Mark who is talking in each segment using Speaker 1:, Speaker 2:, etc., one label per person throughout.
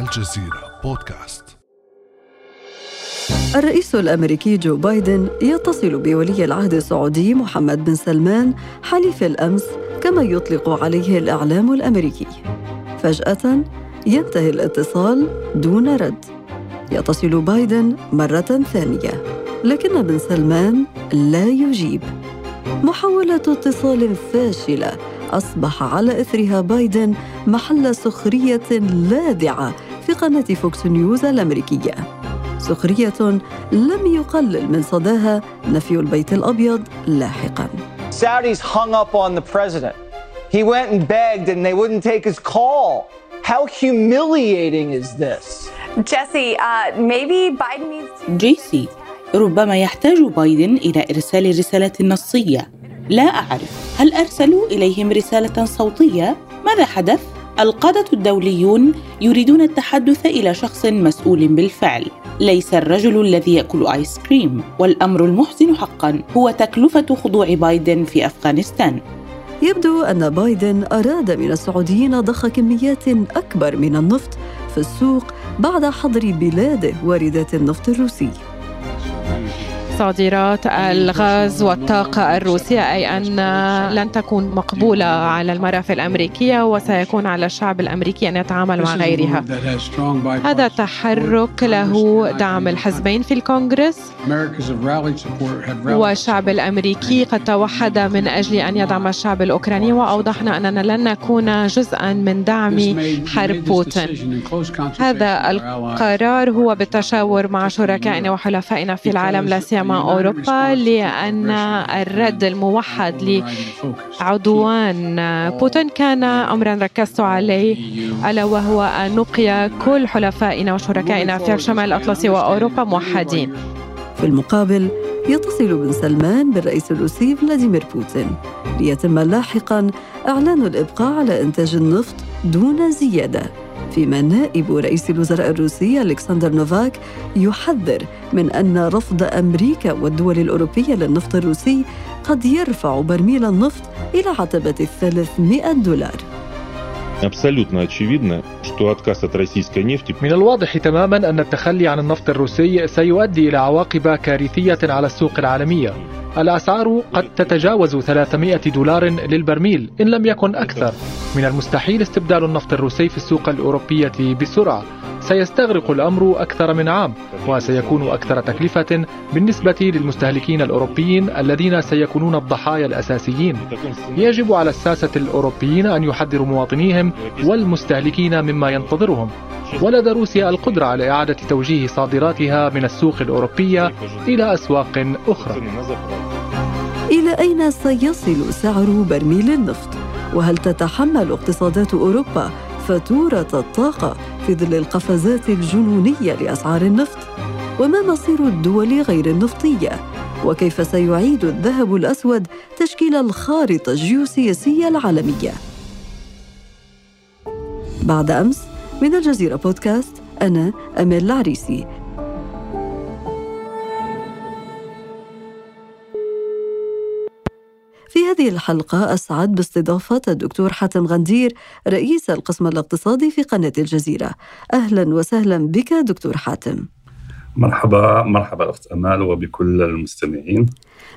Speaker 1: الجزيرة بودكاست.
Speaker 2: الرئيس الأمريكي جو بايدن يتصل بولي العهد السعودي محمد بن سلمان حليف الأمس كما يطلق عليه الإعلام الأمريكي. فجأة ينتهي الاتصال دون رد. يتصل بايدن مرة ثانية لكن بن سلمان لا يجيب. محاولة اتصال فاشلة أصبح على إثرها بايدن محل سخرية لاذعة في قناة فوكس نيوز الأمريكية سخرية لم يقلل من صداها نفي البيت الأبيض لاحقا
Speaker 3: Saudis hung up on the president. He went and begged and they wouldn't take his call. How humiliating is this?
Speaker 4: Jesse, uh, maybe Biden needs to.
Speaker 5: جيسي ربما يحتاج بايدن إلى إرسال رسالة نصية لا أعرف هل أرسلوا إليهم رسالة صوتية؟ ماذا حدث؟ القادة الدوليون يريدون التحدث إلى شخص مسؤول بالفعل ليس الرجل الذي يأكل آيس كريم والأمر المحزن حقا هو تكلفة خضوع بايدن في أفغانستان
Speaker 2: يبدو أن بايدن أراد من السعوديين ضخ كميات أكبر من النفط في السوق بعد حظر بلاده واردات النفط الروسي
Speaker 6: صادرات الغاز والطاقة الروسية أي أن لن تكون مقبولة على المرافق الأمريكية وسيكون على الشعب الأمريكي أن يتعامل مع غيرها. هذا تحرك له دعم الحزبين في الكونغرس. والشعب الأمريكي قد توحد من أجل أن يدعم الشعب الأوكراني وأوضحنا أننا لن نكون جزءا من دعم حرب بوتين. هذا القرار هو بالتشاور مع شركائنا وحلفائنا في العالم لا سيما أوروبا لأن الرد الموحد لعدوان بوتين كان أمرا ركزت عليه ألا وهو أن نبقي كل حلفائنا وشركائنا في الشمال الأطلسي وأوروبا موحدين.
Speaker 2: في المقابل يتصل بن سلمان بالرئيس الروسي فلاديمير بوتين ليتم لاحقا إعلان الإبقاء على إنتاج النفط دون زيادة. فيما نائب رئيس الوزراء الروسي ألكسندر نوفاك يحذر من أن رفض أمريكا والدول الأوروبية للنفط الروسي قد يرفع برميل النفط إلى عتبة الثلاثمائة دولار.
Speaker 7: Абсолютно очевидно, что отказ от российской нефти
Speaker 8: من الواضح تماما أن التخلي عن النفط الروسي سيؤدي إلى عواقب كارثية على السوق العالمية الأسعار قد تتجاوز 300 دولار للبرميل إن لم يكن أكثر من المستحيل استبدال النفط الروسي في السوق الأوروبية بسرعة سيستغرق الأمر أكثر من عام وسيكون أكثر تكلفة بالنسبة للمستهلكين الأوروبيين الذين سيكونون الضحايا الأساسيين. يجب على الساسة الأوروبيين أن يحذروا مواطنيهم والمستهلكين مما ينتظرهم. ولدى روسيا القدرة على إعادة توجيه صادراتها من السوق الأوروبية إلى أسواق أخرى.
Speaker 2: إلى أين سيصل سعر برميل النفط؟ وهل تتحمل اقتصادات أوروبا فاتورة الطاقة في ظل القفزات الجنونية لأسعار النفط وما مصير الدول غير النفطية وكيف سيعيد الذهب الأسود تشكيل الخارطة الجيوسياسية العالمية. بعد أمس من الجزيرة بودكاست أنا امال العريسي. هذه الحلقة أسعد باستضافة الدكتور حاتم غندير رئيس القسم الاقتصادي في قناة الجزيرة. أهلا وسهلا بك دكتور حاتم.
Speaker 9: مرحبا مرحبا أخت أمال وبكل المستمعين.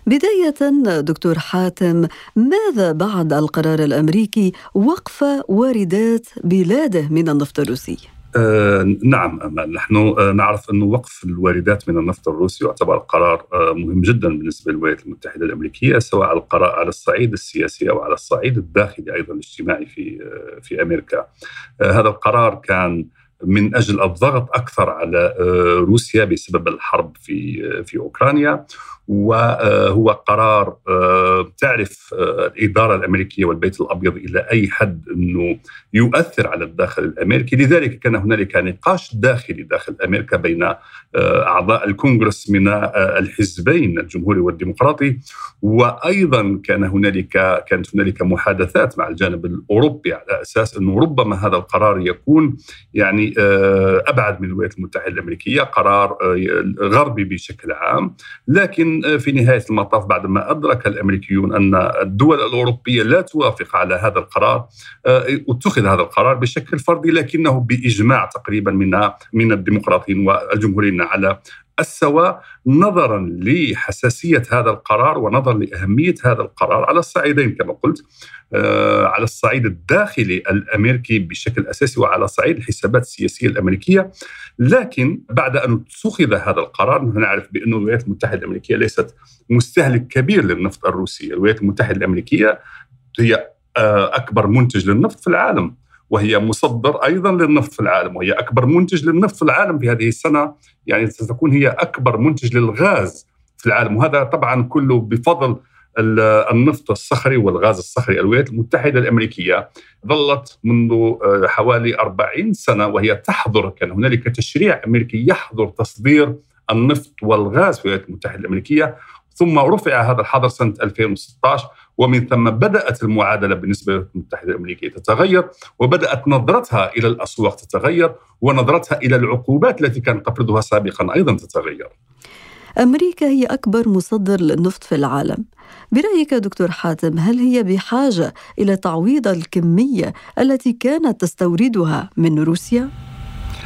Speaker 2: بداية دكتور حاتم ماذا بعد القرار الأمريكي وقف واردات بلاده من النفط الروسي؟
Speaker 9: آه نعم نحن آه نعرف انه وقف الواردات من النفط الروسي يعتبر قرار آه مهم جدا بالنسبة للولايات المتحدة الأمريكية سواء القرار على الصعيد السياسي أو على الصعيد الداخلي أيضا الاجتماعي في في أمريكا. آه هذا القرار كان من أجل الضغط أكثر على روسيا بسبب الحرب في في أوكرانيا وهو قرار تعرف الإدارة الأمريكية والبيت الأبيض إلى أي حد أنه يؤثر على الداخل الأمريكي. لذلك كان هنالك نقاش داخلي داخل أمريكا بين أعضاء الكونغرس من الحزبين الجمهوري والديمقراطي وأيضا كان هنالك كانت هنالك محادثات مع الجانب الأوروبي على أساس أنه ربما هذا القرار يكون يعني أبعد من الولايات المتحدة الأمريكية قرار غربي بشكل عام. لكن في نهاية المطاف بعدما أدرك الأمريكيون أن الدول الأوروبية لا توافق على هذا القرار اتخذ هذا القرار بشكل فردي لكنه بإجماع تقريبا من من الديمقراطيين والجمهوريين على السواء نظرا لحساسية هذا القرار ونظرا لأهمية هذا القرار على الصعيدين كما قلت آه، على الصعيد الداخلي الأمريكي بشكل أساسي وعلى صعيد الحسابات السياسية الأمريكية. لكن بعد أن اتخذ هذا القرار نعرف بأن الولايات المتحدة الأمريكية ليست مستهلك كبير للنفط الروسي، الولايات المتحدة الأمريكية هي آه، أكبر منتج للنفط في العالم. وهي مصدر أيضا للنفط في العالم وهي أكبر منتج للنفط في العالم في هذه السنة يعني ستكون هي أكبر منتج للغاز في العالم. وهذا طبعا كله بفضل النفط الصخري والغاز الصخري. الولايات المتحدة الأمريكية ظلت منذ آه، حوالي 40 سنة وهي تحظر كان هنالك تشريع أمريكي يحظر تصدير النفط والغاز في الولايات المتحدة الأمريكية. ثم رفع هذا الحظر سنة 2016 ومن ثم بدأت المعادلة بالنسبة للولايات المتحدة الأمريكية تتغير وبدأت نظرتها إلى الأسواق تتغير ونظرتها إلى العقوبات التي كانت تفرضها سابقا أيضا تتغير.
Speaker 2: أمريكا هي أكبر مصدر للنفط في العالم. برأيك دكتور حاتم هل هي بحاجة إلى تعويض الكمية التي كانت تستوردها من روسيا؟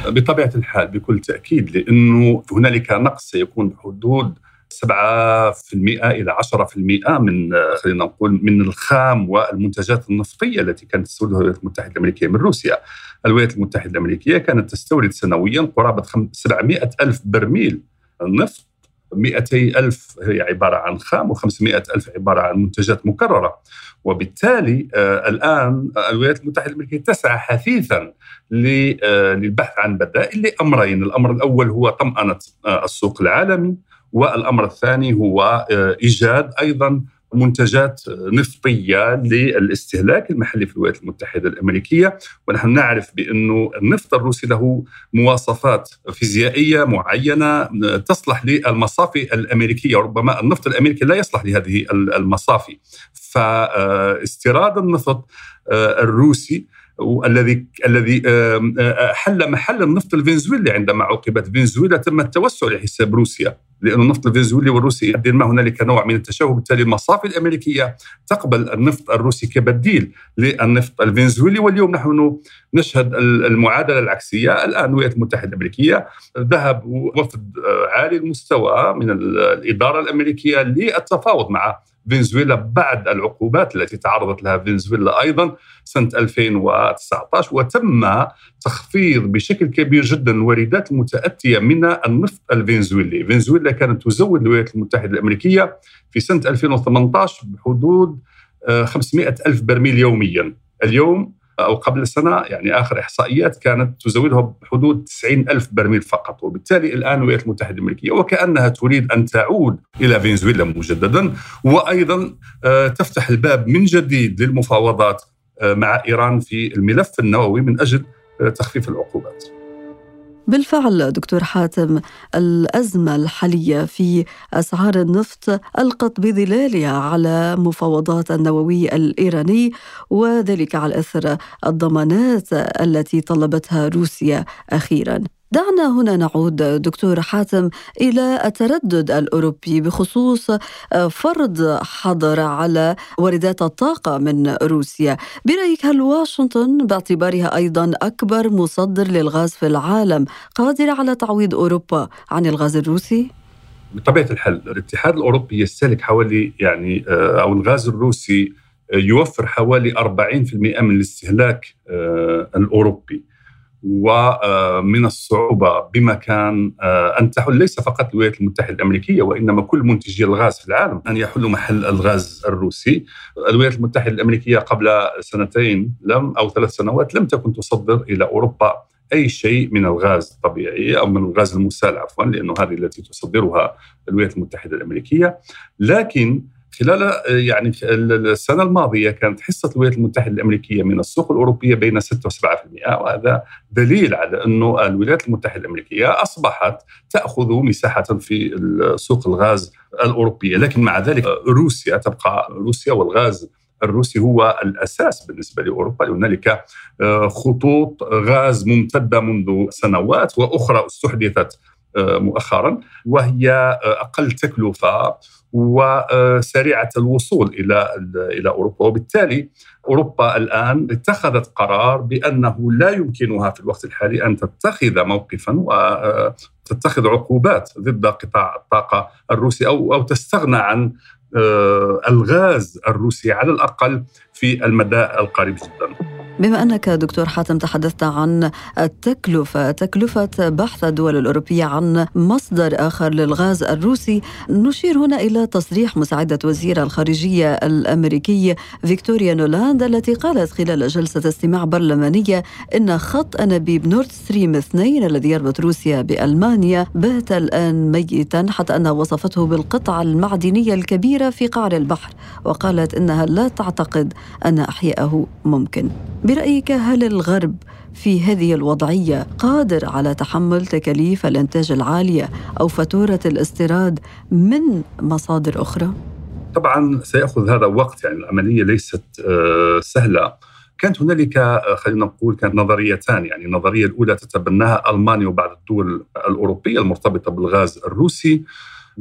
Speaker 9: بطبيعة الحال بكل تأكيد لأنه هنالك نقص سيكون بحدود 7% إلى 10% من خلينا نقول من الخام والمنتجات النفطية التي كانت تستوردها الولايات المتحدة الأمريكية من روسيا. الولايات المتحدة الأمريكية كانت تستورد سنويا قرابة 700 ألف برميل نفط 200 ألف هي عبارة عن خام و500 ألف عبارة عن منتجات مكررة. وبالتالي آه الآن الولايات المتحدة الأمريكية تسعى حثيثا آه، للبحث عن بدائل لأمرين. الأمر الأول هو طمأنة آه السوق العالمي. والأمر الثاني هو آه، إيجاد أيضا منتجات نفطية للاستهلاك المحلي في الولايات المتحدة الأمريكية. ونحن نعرف بأنه النفط الروسي له مواصفات فيزيائية معينة آه، تصلح للمصافي الأمريكية. ربما النفط الأمريكي لا يصلح لهذه المصافي. فاستيراد النفط آه، الروسي والذي الذي حل محل النفط الفنزويلي عندما عوقبت فنزويلا تم التوسع لحساب روسيا لأن النفط الفنزويلي والروسي قد ما هنالك نوع من التشابه بالتالي المصافي الأمريكية تقبل النفط الروسي كبديل للنفط الفنزويلي. واليوم نحن نشهد المعادلة العكسية. الآن الولايات المتحدة الأمريكية ذهب وفد عالي المستوى من الإدارة الأمريكية للتفاوض مع فنزويلا بعد العقوبات التي تعرضت لها فنزويلا أيضا سنة 2019 وتم تخفيض بشكل كبير جدا الواردات المتأتية من النفط الفنزويلي، فنزويلا كانت تزود الولايات المتحدة الأمريكية في سنة 2018 بحدود 500 آه، ألف برميل يوميا. اليوم أو قبل سنة يعني آخر إحصائيات كانت تزودها بحدود 90 ألف برميل فقط وبالتالي الآن الولايات المتحدة الأمريكية وكأنها تريد أن تعود إلى فنزويلا مجددا وأيضا آه، تفتح الباب من جديد للمفاوضات آه، مع إيران في الملف النووي من أجل آه، تخفيف العقوبات.
Speaker 2: بالفعل دكتور حاتم الأزمة الحالية في أسعار النفط ألقت بظلالها على مفاوضات النووي الإيراني وذلك على إثر الضمانات التي طلبتها روسيا أخيراً. دعنا هنا نعود دكتور حاتم إلى التردد الأوروبي بخصوص آه، فرض حظر على واردات الطاقة من روسيا، برأيك هل واشنطن باعتبارها أيضا أكبر مصدر للغاز في العالم قادره على تعويض أوروبا عن الغاز الروسي؟
Speaker 9: بطبيعة الحال الاتحاد الأوروبي يستهلك حوالي يعني آه، أو الغاز الروسي آه، يوفر حوالي 40% من الاستهلاك الأوروبي ومن الصعوبة بمكان آه، أن تحل ليس فقط الولايات المتحدة الأمريكية وإنما كل منتجي الغاز في العالم أن يحلوا محل الغاز الروسي. الولايات المتحدة الأمريكية قبل سنتين لم أو ثلاث سنوات لم تكن تصدر إلى أوروبا أي شيء من الغاز الطبيعي أو من الغاز المسال عفوا لأنه هذه التي تصدرها الولايات المتحدة الأمريكية. لكن خلال يعني السنة الماضية كانت حصة الولايات المتحدة الأمريكية من السوق الأوروبية بين 6 و7% وهذا دليل على أنه الولايات المتحدة الأمريكية أصبحت تأخذ مساحة في سوق الغاز الأوروبية، لكن مع ذلك روسيا تبقى روسيا والغاز الروسي هو الأساس بالنسبة لأوروبا. هنالك خطوط غاز ممتدة منذ سنوات وأخرى استحدثت مؤخرا وهي أقل تكلفة وسريعه الوصول إلى إلى أوروبا. وبالتالي أوروبا الآن اتخذت قرار بأنه لا يمكنها في الوقت الحالي أن تتخذ موقفا وتتخذ عقوبات ضد قطاع الطاقة الروسي أو أو تستغنى عن آه، الغاز الروسي على الأقل في المدى القريب جدا.
Speaker 2: بما أنك دكتور حاتم تحدثت عن التكلفة تكلفة بحث الدول الأوروبية عن مصدر آخر للغاز الروسي نشير هنا إلى تصريح مساعدة وزير الخارجية الأمريكي فيكتوريا نولاند التي قالت خلال جلسة استماع برلمانية إن خط أنابيب نورد ستريم 2 الذي يربط روسيا بألمانيا بات الآن ميتا حتى أنها وصفته بالقطعة المعدنية الكبيرة في قعر البحر وقالت إنها لا تعتقد أن إحياءه ممكن. برأيك هل الغرب في هذه الوضعية قادر على تحمل تكاليف الإنتاج العالية أو فاتورة الاستيراد من مصادر أخرى؟
Speaker 9: طبعا سيأخذ هذا وقت يعني العملية ليست آه، سهلة. كانت هنالك آه، خلينا نقول كانت نظريتان يعني النظرية الأولى تتبناها ألمانيا وبعض الدول الأوروبية المرتبطة بالغاز الروسي.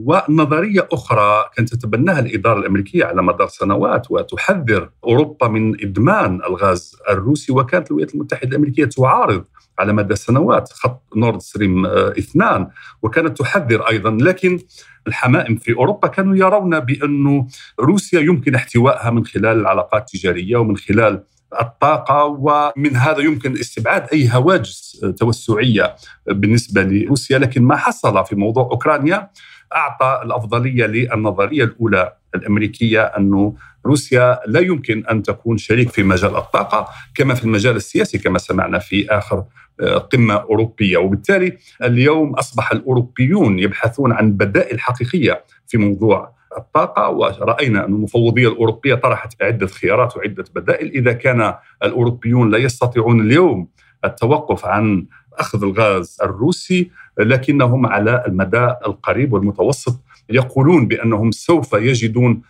Speaker 9: ونظرية أخرى كانت تتبناها الإدارة الأمريكية على مدار سنوات وتحذر أوروبا من إدمان الغاز الروسي وكانت الولايات المتحدة الأمريكية تعارض على مدى سنوات خط نورد ستريم اثنان وكانت تحذر أيضا. لكن الحمائم في أوروبا كانوا يرون بأن روسيا يمكن احتوائها من خلال العلاقات التجارية ومن خلال الطاقة ومن هذا يمكن استبعاد أي هواجس توسعية بالنسبة لروسيا. لكن ما حصل في موضوع أوكرانيا أعطى الأفضلية للنظرية الأولى الأمريكية انه روسيا لا يمكن أن تكون شريك في مجال الطاقة كما في المجال السياسي كما سمعنا في آخر آه، قمة أوروبية. وبالتالي اليوم أصبح الأوروبيون يبحثون عن بدائل حقيقية في موضوع الطاقة. ورأينا أن المفوضية الأوروبية طرحت عدة خيارات وعدة بدائل. إذا كان الأوروبيون لا يستطيعون اليوم التوقف عن أخذ الغاز الروسي لكنهم على المدى القريب والمتوسط يقولون بأنهم سوف يجدون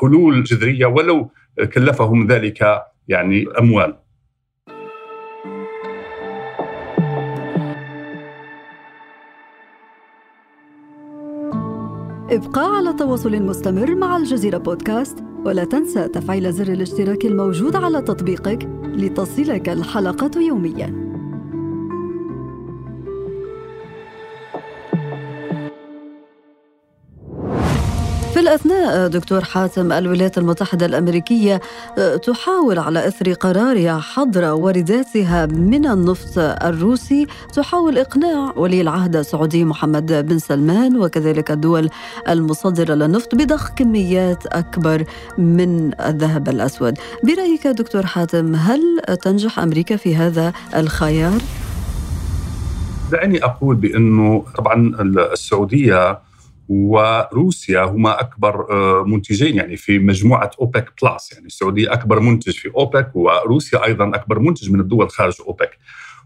Speaker 9: حلول جذرية ولو كلفهم ذلك يعني أموال.
Speaker 2: ابقى على تواصل مستمر مع الجزيرة بودكاست ولا تنسى تفعيل زر الاشتراك الموجود على تطبيقك لتصلك الحلقة يومياً. في الأثناء دكتور حاتم الولايات المتحدة الأمريكية آه، تحاول على إثر قرارها حظر وارداتها من النفط الروسي تحاول إقناع ولي العهد السعودي محمد بن سلمان وكذلك الدول المصدرة للنفط بضخ كميات أكبر من الذهب الأسود برأيك دكتور حاتم هل تنجح أمريكا في هذا الخيار؟
Speaker 9: دعني أقول بأنه طبعا السعودية وروسيا هما أكبر آه، منتجين يعني في مجموعة أوبك بلس يعني السعودية أكبر منتج في أوبك وروسيا أيضا أكبر منتج من الدول خارج أوبك.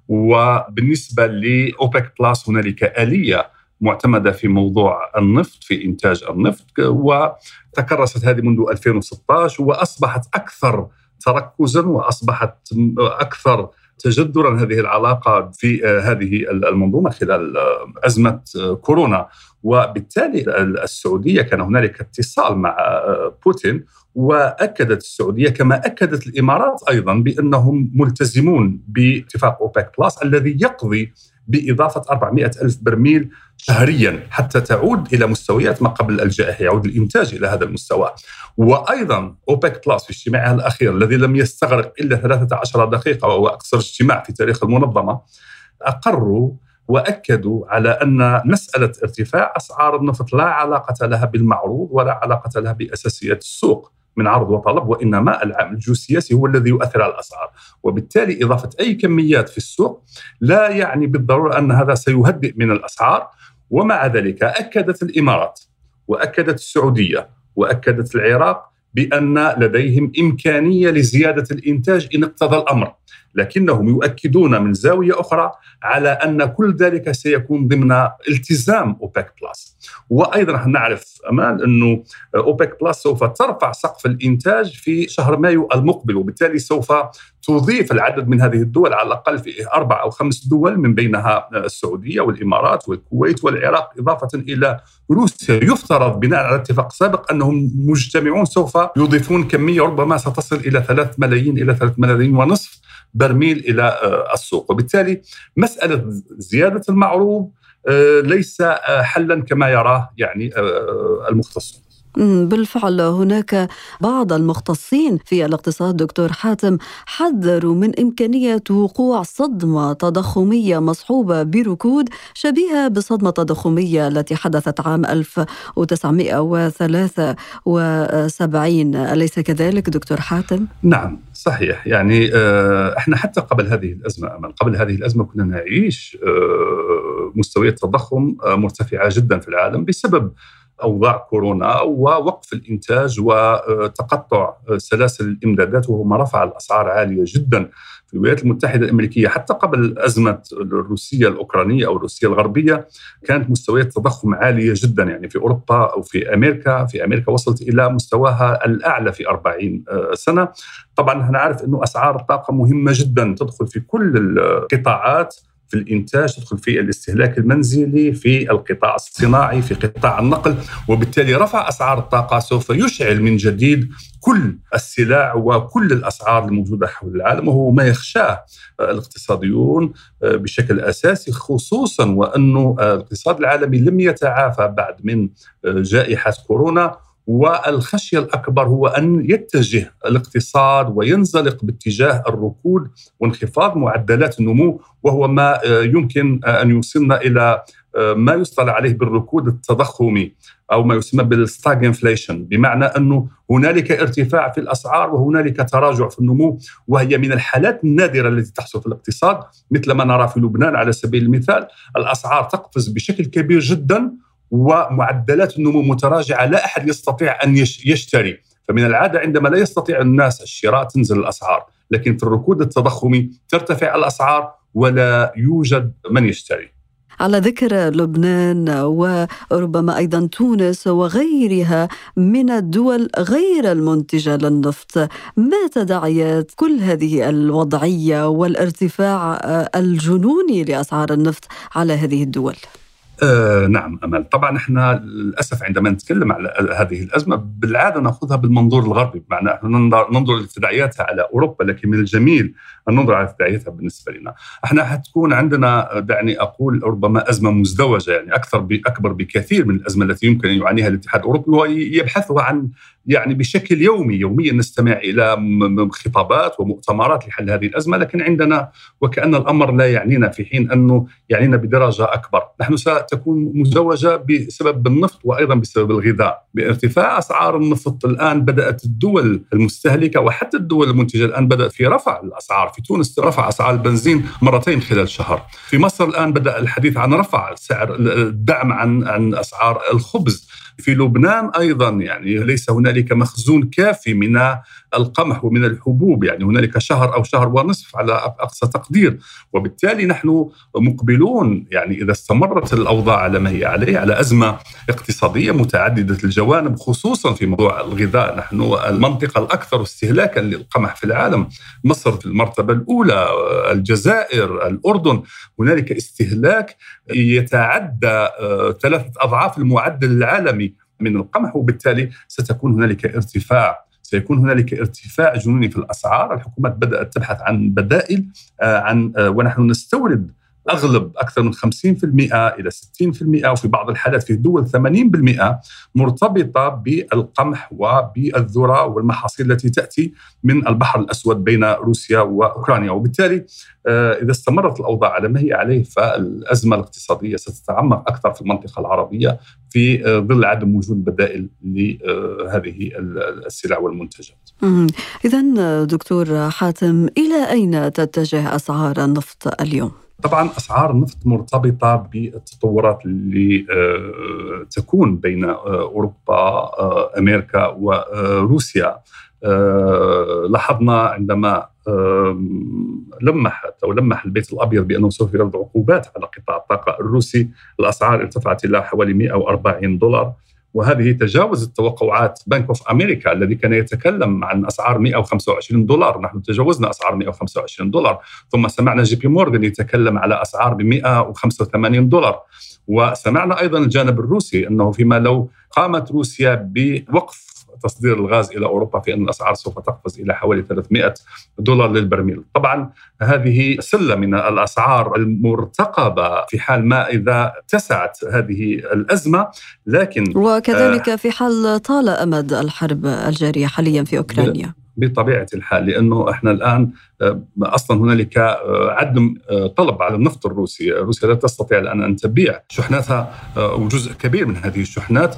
Speaker 9: وبالنسبة لأوبك بلس هنالك آلية معتمدة في موضوع النفط في إنتاج النفط وتكرست هذه منذ 2016 وأصبحت أكثر تركزا وأصبحت أكثر تجذرا هذه العلاقة في آه، هذه المنظومة خلال آه، أزمة كورونا. وبالتالي السعودية كان هنالك اتصال مع آه، بوتين وأكدت السعودية كما أكدت الإمارات أيضا بأنهم ملتزمون باتفاق أوبك بلس الذي يقضي بإضافة 400 ألف برميل شهريا حتى تعود إلى مستويات ما قبل الجائحة يعود الإنتاج إلى هذا المستوى. وأيضا أوبك بلس في اجتماعها الأخير الذي لم يستغرق إلا 13 دقيقة وهو أقصر اجتماع في تاريخ المنظمة أقروا وأكدوا على أن مسألة ارتفاع أسعار النفط لا علاقة لها بالمعروض ولا علاقة لها بأساسيات السوق من عرض وطلب وإنما العامل الجيوسياسي هو الذي يؤثر على الأسعار، وبالتالي إضافة أي كميات في السوق لا يعني بالضرورة أن هذا سيهدئ من الأسعار. ومع ذلك أكدت الإمارات وأكدت السعودية وأكدت العراق بأن لديهم إمكانية لزيادة الإنتاج إن اقتضى الأمر. لكنهم يؤكدون من زاوية أخرى على أن كل ذلك سيكون ضمن التزام أوبك بلس وأيضا نعرف امال أنه أوبك بلس سوف ترفع سقف الإنتاج في شهر مايو المقبل وبالتالي سوف تضيف العدد من هذه الدول على الأقل في أربع أو خمس دول من بينها السعودية والإمارات والكويت والعراق إضافة إلى روسيا. يفترض بناء على اتفاق سابق أنهم مجتمعون سوف يضيفون كمية ربما ستصل إلى 3 ملايين إلى 3 ملايين ونصف برميل إلى آه، السوق. وبالتالي مسألة زيادة المعروض آه، ليس آه، حلا كما يراه يعني المختصون.
Speaker 2: بالفعل هناك بعض المختصين في الاقتصاد دكتور حاتم حذروا من إمكانية وقوع صدمة تضخمية مصحوبة بركود شبيهة بالصدمة التضخمية التي حدثت عام 1973 أليس كذلك دكتور حاتم؟
Speaker 9: نعم صحيح يعني آه، إحنا حتى قبل هذه الأزمة أمل قبل هذه الأزمة كنا نعيش آه، مستويات تضخم آه، مرتفعة جدا في العالم بسبب اوضاع كورونا ووقف الإنتاج وتقطع سلاسل الإمدادات وهو ما رفع الأسعار عالية جدا في الولايات المتحدة الأمريكية. حتى قبل أزمة الروسية الأوكرانية أو الروسية الغربية كانت مستويات تضخم عالية جدا. يعني في أوروبا أو في أمريكا في أمريكا وصلت إلى مستواها الأعلى في 40 سنة. طبعا نعرف إنه أسعار الطاقة مهمة جدا تدخل في كل القطاعات. في الإنتاج تدخل في الاستهلاك المنزلي في القطاع الصناعي في قطاع النقل وبالتالي رفع أسعار الطاقة سوف يشعل من جديد كل السلع وكل الأسعار الموجودة حول العالم وهو ما يخشاه الاقتصاديون بشكل أساسي خصوصا وأنه الاقتصاد العالمي لم يتعافى بعد من جائحة كورونا والخشية الأكبر هو أن يتجه الاقتصاد وينزلق باتجاه الركود وانخفاض معدلات النمو وهو ما آه، يمكن آه، أن يوصلنا إلى آه، ما يصطلح عليه بالركود التضخمي أو ما يسمى بال stag inflation بمعنى أنه هنالك ارتفاع في الأسعار وهنالك تراجع في النمو وهي من الحالات النادرة التي تحصل في الاقتصاد. مثل ما نرى في لبنان على سبيل المثال الأسعار تقفز بشكل كبير جدا ومعدلات النمو متراجعة لا أحد يستطيع أن يشتري. فمن العادة عندما لا يستطيع الناس الشراء تنزل الأسعار لكن في الركود التضخمي ترتفع الأسعار ولا يوجد من يشتري.
Speaker 2: على ذكر لبنان وربما أيضا تونس وغيرها من الدول غير المنتجة للنفط ما تداعيات كل هذه الوضعية والارتفاع الجنوني لأسعار النفط على هذه الدول؟
Speaker 9: آه نعم أمل. طبعا إحنا للأسف عندما نتكلم على هذه الأزمة بالعادة نأخذها بالمنظور الغربي. بمعنى إحنا ننظر لتداعياتها على أوروبا لكن من الجميل أن ننظر على تداعياتها بالنسبة لنا. إحنا حتكون عندنا دعني أقول ربما أزمة مزدوجة يعني أكثر أكبر بكثير من الأزمة التي يمكن أن يعانيها الاتحاد الأوروبي ويبحث عن يعني بشكل يومي يوميا نستمع إلى خطابات ومؤتمرات لحل هذه الأزمة لكن عندنا وكأن الأمر لا يعنينا في حين أنه يعنينا بدرجة أكبر، نحن ستكون مزوجة بسبب النفط وأيضا بسبب الغذاء، بارتفاع أسعار النفط الآن بدأت الدول المستهلكة وحتى الدول المنتجة الآن بدأت في رفع الأسعار، في تونس رفع أسعار البنزين مرتين خلال شهر، في مصر الآن بدأ الحديث عن رفع سعر الدعم عن عن أسعار الخبز، في لبنان أيضا يعني ليس هنالك مخزون كافي من القمح ومن الحبوب يعني هنالك شهر أو شهر ونصف على أقصى تقدير. وبالتالي نحن مقبلون يعني إذا استمرت الأوضاع على ما هي عليه على أزمة اقتصادية متعددة الجوانب خصوصا في موضوع الغذاء. نحن المنطقة الأكثر استهلاكا للقمح في العالم مصر في المرتبة الأولى الجزائر الأردن. هنالك استهلاك يتعدى آه، ثلاثة أضعاف المعدل العالمي من القمح وبالتالي ستكون هنالك ارتفاع سيكون هنالك ارتفاع جنوني في الأسعار، الحكومات بدأت تبحث عن بدائل آه، عن آه، ونحن نستورد أغلب أكثر من 50% إلى 60% وفي بعض الحالات في الدول 80% مرتبطة بالقمح وبالذرة والمحاصيل التي تأتي من البحر الأسود بين روسيا وأوكرانيا وبالتالي آه، إذا استمرت الأوضاع على ما هي عليه فالأزمة الاقتصادية ستتعمق أكثر في المنطقة العربية في آه، ظل عدم وجود بدائل لهذه السلع والمنتجات.
Speaker 2: اذا دكتور حاتم إلى أين تتجه أسعار النفط اليوم؟
Speaker 9: طبعا أسعار النفط مرتبطة بالتطورات اللي آه، تكون بين آه، أوروبا آه، أمريكا وروسيا لاحظنا عندما لمحت أو لمح البيت الأبيض بأنه سوف يفرض عقوبات على قطاع الطاقة الروسي. الأسعار ارتفعت إلى حوالي 140 دولار. وهذه تجاوزت توقعات بنك اوف أمريكا الذي كان يتكلم عن أسعار 125 دولار، نحن تجاوزنا أسعار 125 دولار، ثم سمعنا جي بي مورغان يتكلم على أسعار ب 185 دولار، وسمعنا أيضا الجانب الروسي أنه فيما لو قامت روسيا بوقف تصدير الغاز إلى أوروبا في أن الأسعار سوف تقفز إلى حوالي 300 دولار للبرميل، طبعا هذه سلة من الأسعار المرتقبة في حال ما إذا اتسعت هذه الأزمة لكن
Speaker 2: وكذلك آه في حال طال أمد الحرب الجارية حاليا في أوكرانيا.
Speaker 9: بطبيعة الحال لأنه إحنا الآن آه، أصلا هنالك آه، عدم آه، طلب على النفط الروسي، روسيا لا تستطيع الآن أن تبيع شحناتها وجزء كبير من هذه الشحنات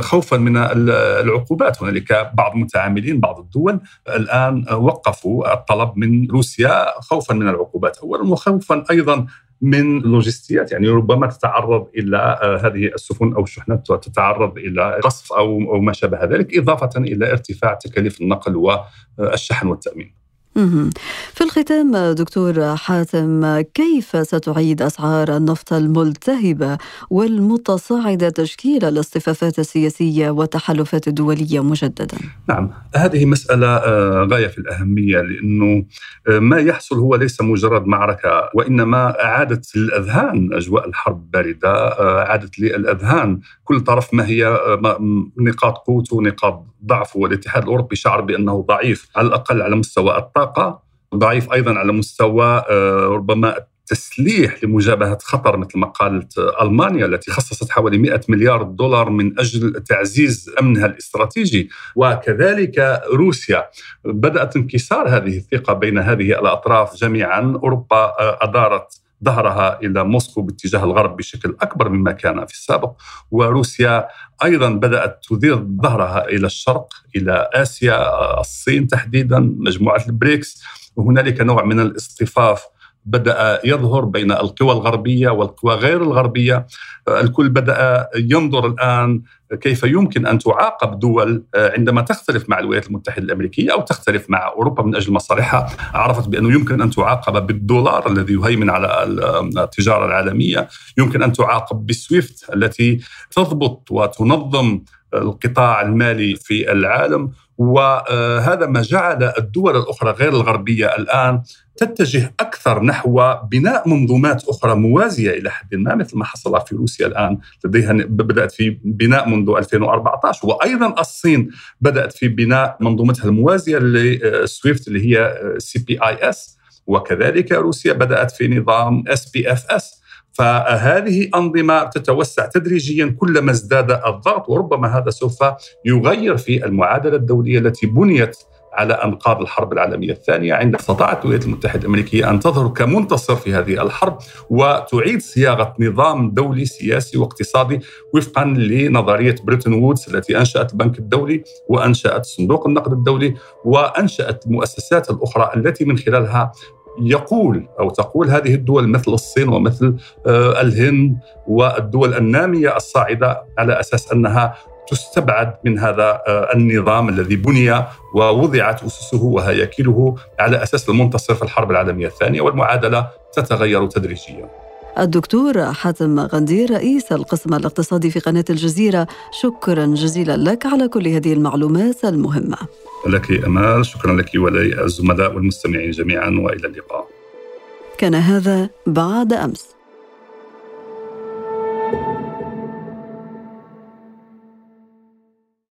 Speaker 9: خوفا من العقوبات، هنالك بعض المتعاملين بعض الدول الآن وقفوا الطلب من روسيا خوفا من العقوبات اولا وخوفا أيضا من لوجستيات يعني ربما تتعرض إلى آه، هذه السفن أو الشحنات تتعرض إلى قصف أو ما شابه ذلك إضافة إلى ارتفاع تكاليف النقل والشحن والتأمين.
Speaker 2: في الختام دكتور حاتم كيف ستعيد أسعار النفط الملتهبة والمتصاعدة تشكيل الاصطفافات السياسية والتحالفات الدوليه مجددا؟
Speaker 9: نعم هذه مسألة آه، غاية في الأهمية لأنه آه، ما يحصل هو ليس مجرد معركة وإنما اعادت للأذهان أجواء الحرب البارده آه، اعادت للأذهان كل طرف ما هي نقاط قوته ونقاط ضعفه. والاتحاد الأوروبي شعر بأنه ضعيف على الأقل على مستوى الطاقة. ضعيف أيضا على مستوى آه، ربما تسليح لمجابهة خطر مثل ما قالت ألمانيا التي خصصت حوالي 100 مليار دولار من أجل تعزيز أمنها الاستراتيجي. وكذلك روسيا. بدأت انكسار هذه الثقة بين هذه الأطراف جميعا. أوروبا آه، أدارت ظهرها إلى موسكو باتجاه الغرب بشكل أكبر مما كان في السابق وروسيا أيضا بدأت تدير ظهرها إلى الشرق إلى آسيا الصين تحديدا مجموعة البريكس وهنالك نوع من الاصطفاف بدأ يظهر بين القوى الغربية والقوى غير الغربية. الكل بدأ ينظر الآن كيف يمكن أن تعاقب دول عندما تختلف مع الولايات المتحدة الأمريكية أو تختلف مع أوروبا من أجل مصالحها. عرفت بأنه يمكن أن تعاقب بالدولار الذي يهيمن على التجارة العالمية. يمكن أن تعاقب بالسويفت التي تضبط وتنظم القطاع المالي في العالم. وهذا ما جعل الدول الأخرى غير الغربية الآن تتجه أكثر نحو بناء منظومات أخرى موازية إلى حد ما مثل ما حصل في روسيا الآن. لديها بدأت في بناء منذ 2014 وأيضا الصين بدأت في بناء منظومتها الموازية لسويفت اللي هي CPIS. وكذلك روسيا بدأت في نظام SPFS. فهذه أنظمة تتوسع تدريجيا كلما ازداد الضغط وربما هذا سوف يغير في المعادلة الدولية التي بنيت على أنقاض الحرب العالمية الثانية. عند استطاعت الولايات المتحدة الأمريكية أن تظهر كمنتصر في هذه الحرب وتعيد صياغة نظام دولي سياسي واقتصادي وفقا لنظرية بريتون وودز التي أنشأت البنك الدولي وأنشأت صندوق النقد الدولي وأنشأت المؤسسات الأخرى التي من خلالها يقول أو تقول هذه الدول مثل الصين ومثل آه، الهند والدول النامية الصاعدة على أساس أنها تستبعد من هذا آه، النظام الذي بني ووضعت أسسه وهياكله على أساس المنتصر في الحرب العالمية الثانية والمعادلة تتغير تدريجيا.
Speaker 2: الدكتور حاتم غندير رئيس القسم الاقتصادي في قناة الجزيرة شكرا جزيلا لك على كل هذه المعلومات المهمة.
Speaker 9: لك أمال شكرا لك وللزملاء والمستمعين جميعا وإلى اللقاء.
Speaker 2: كان هذا بعد أمس.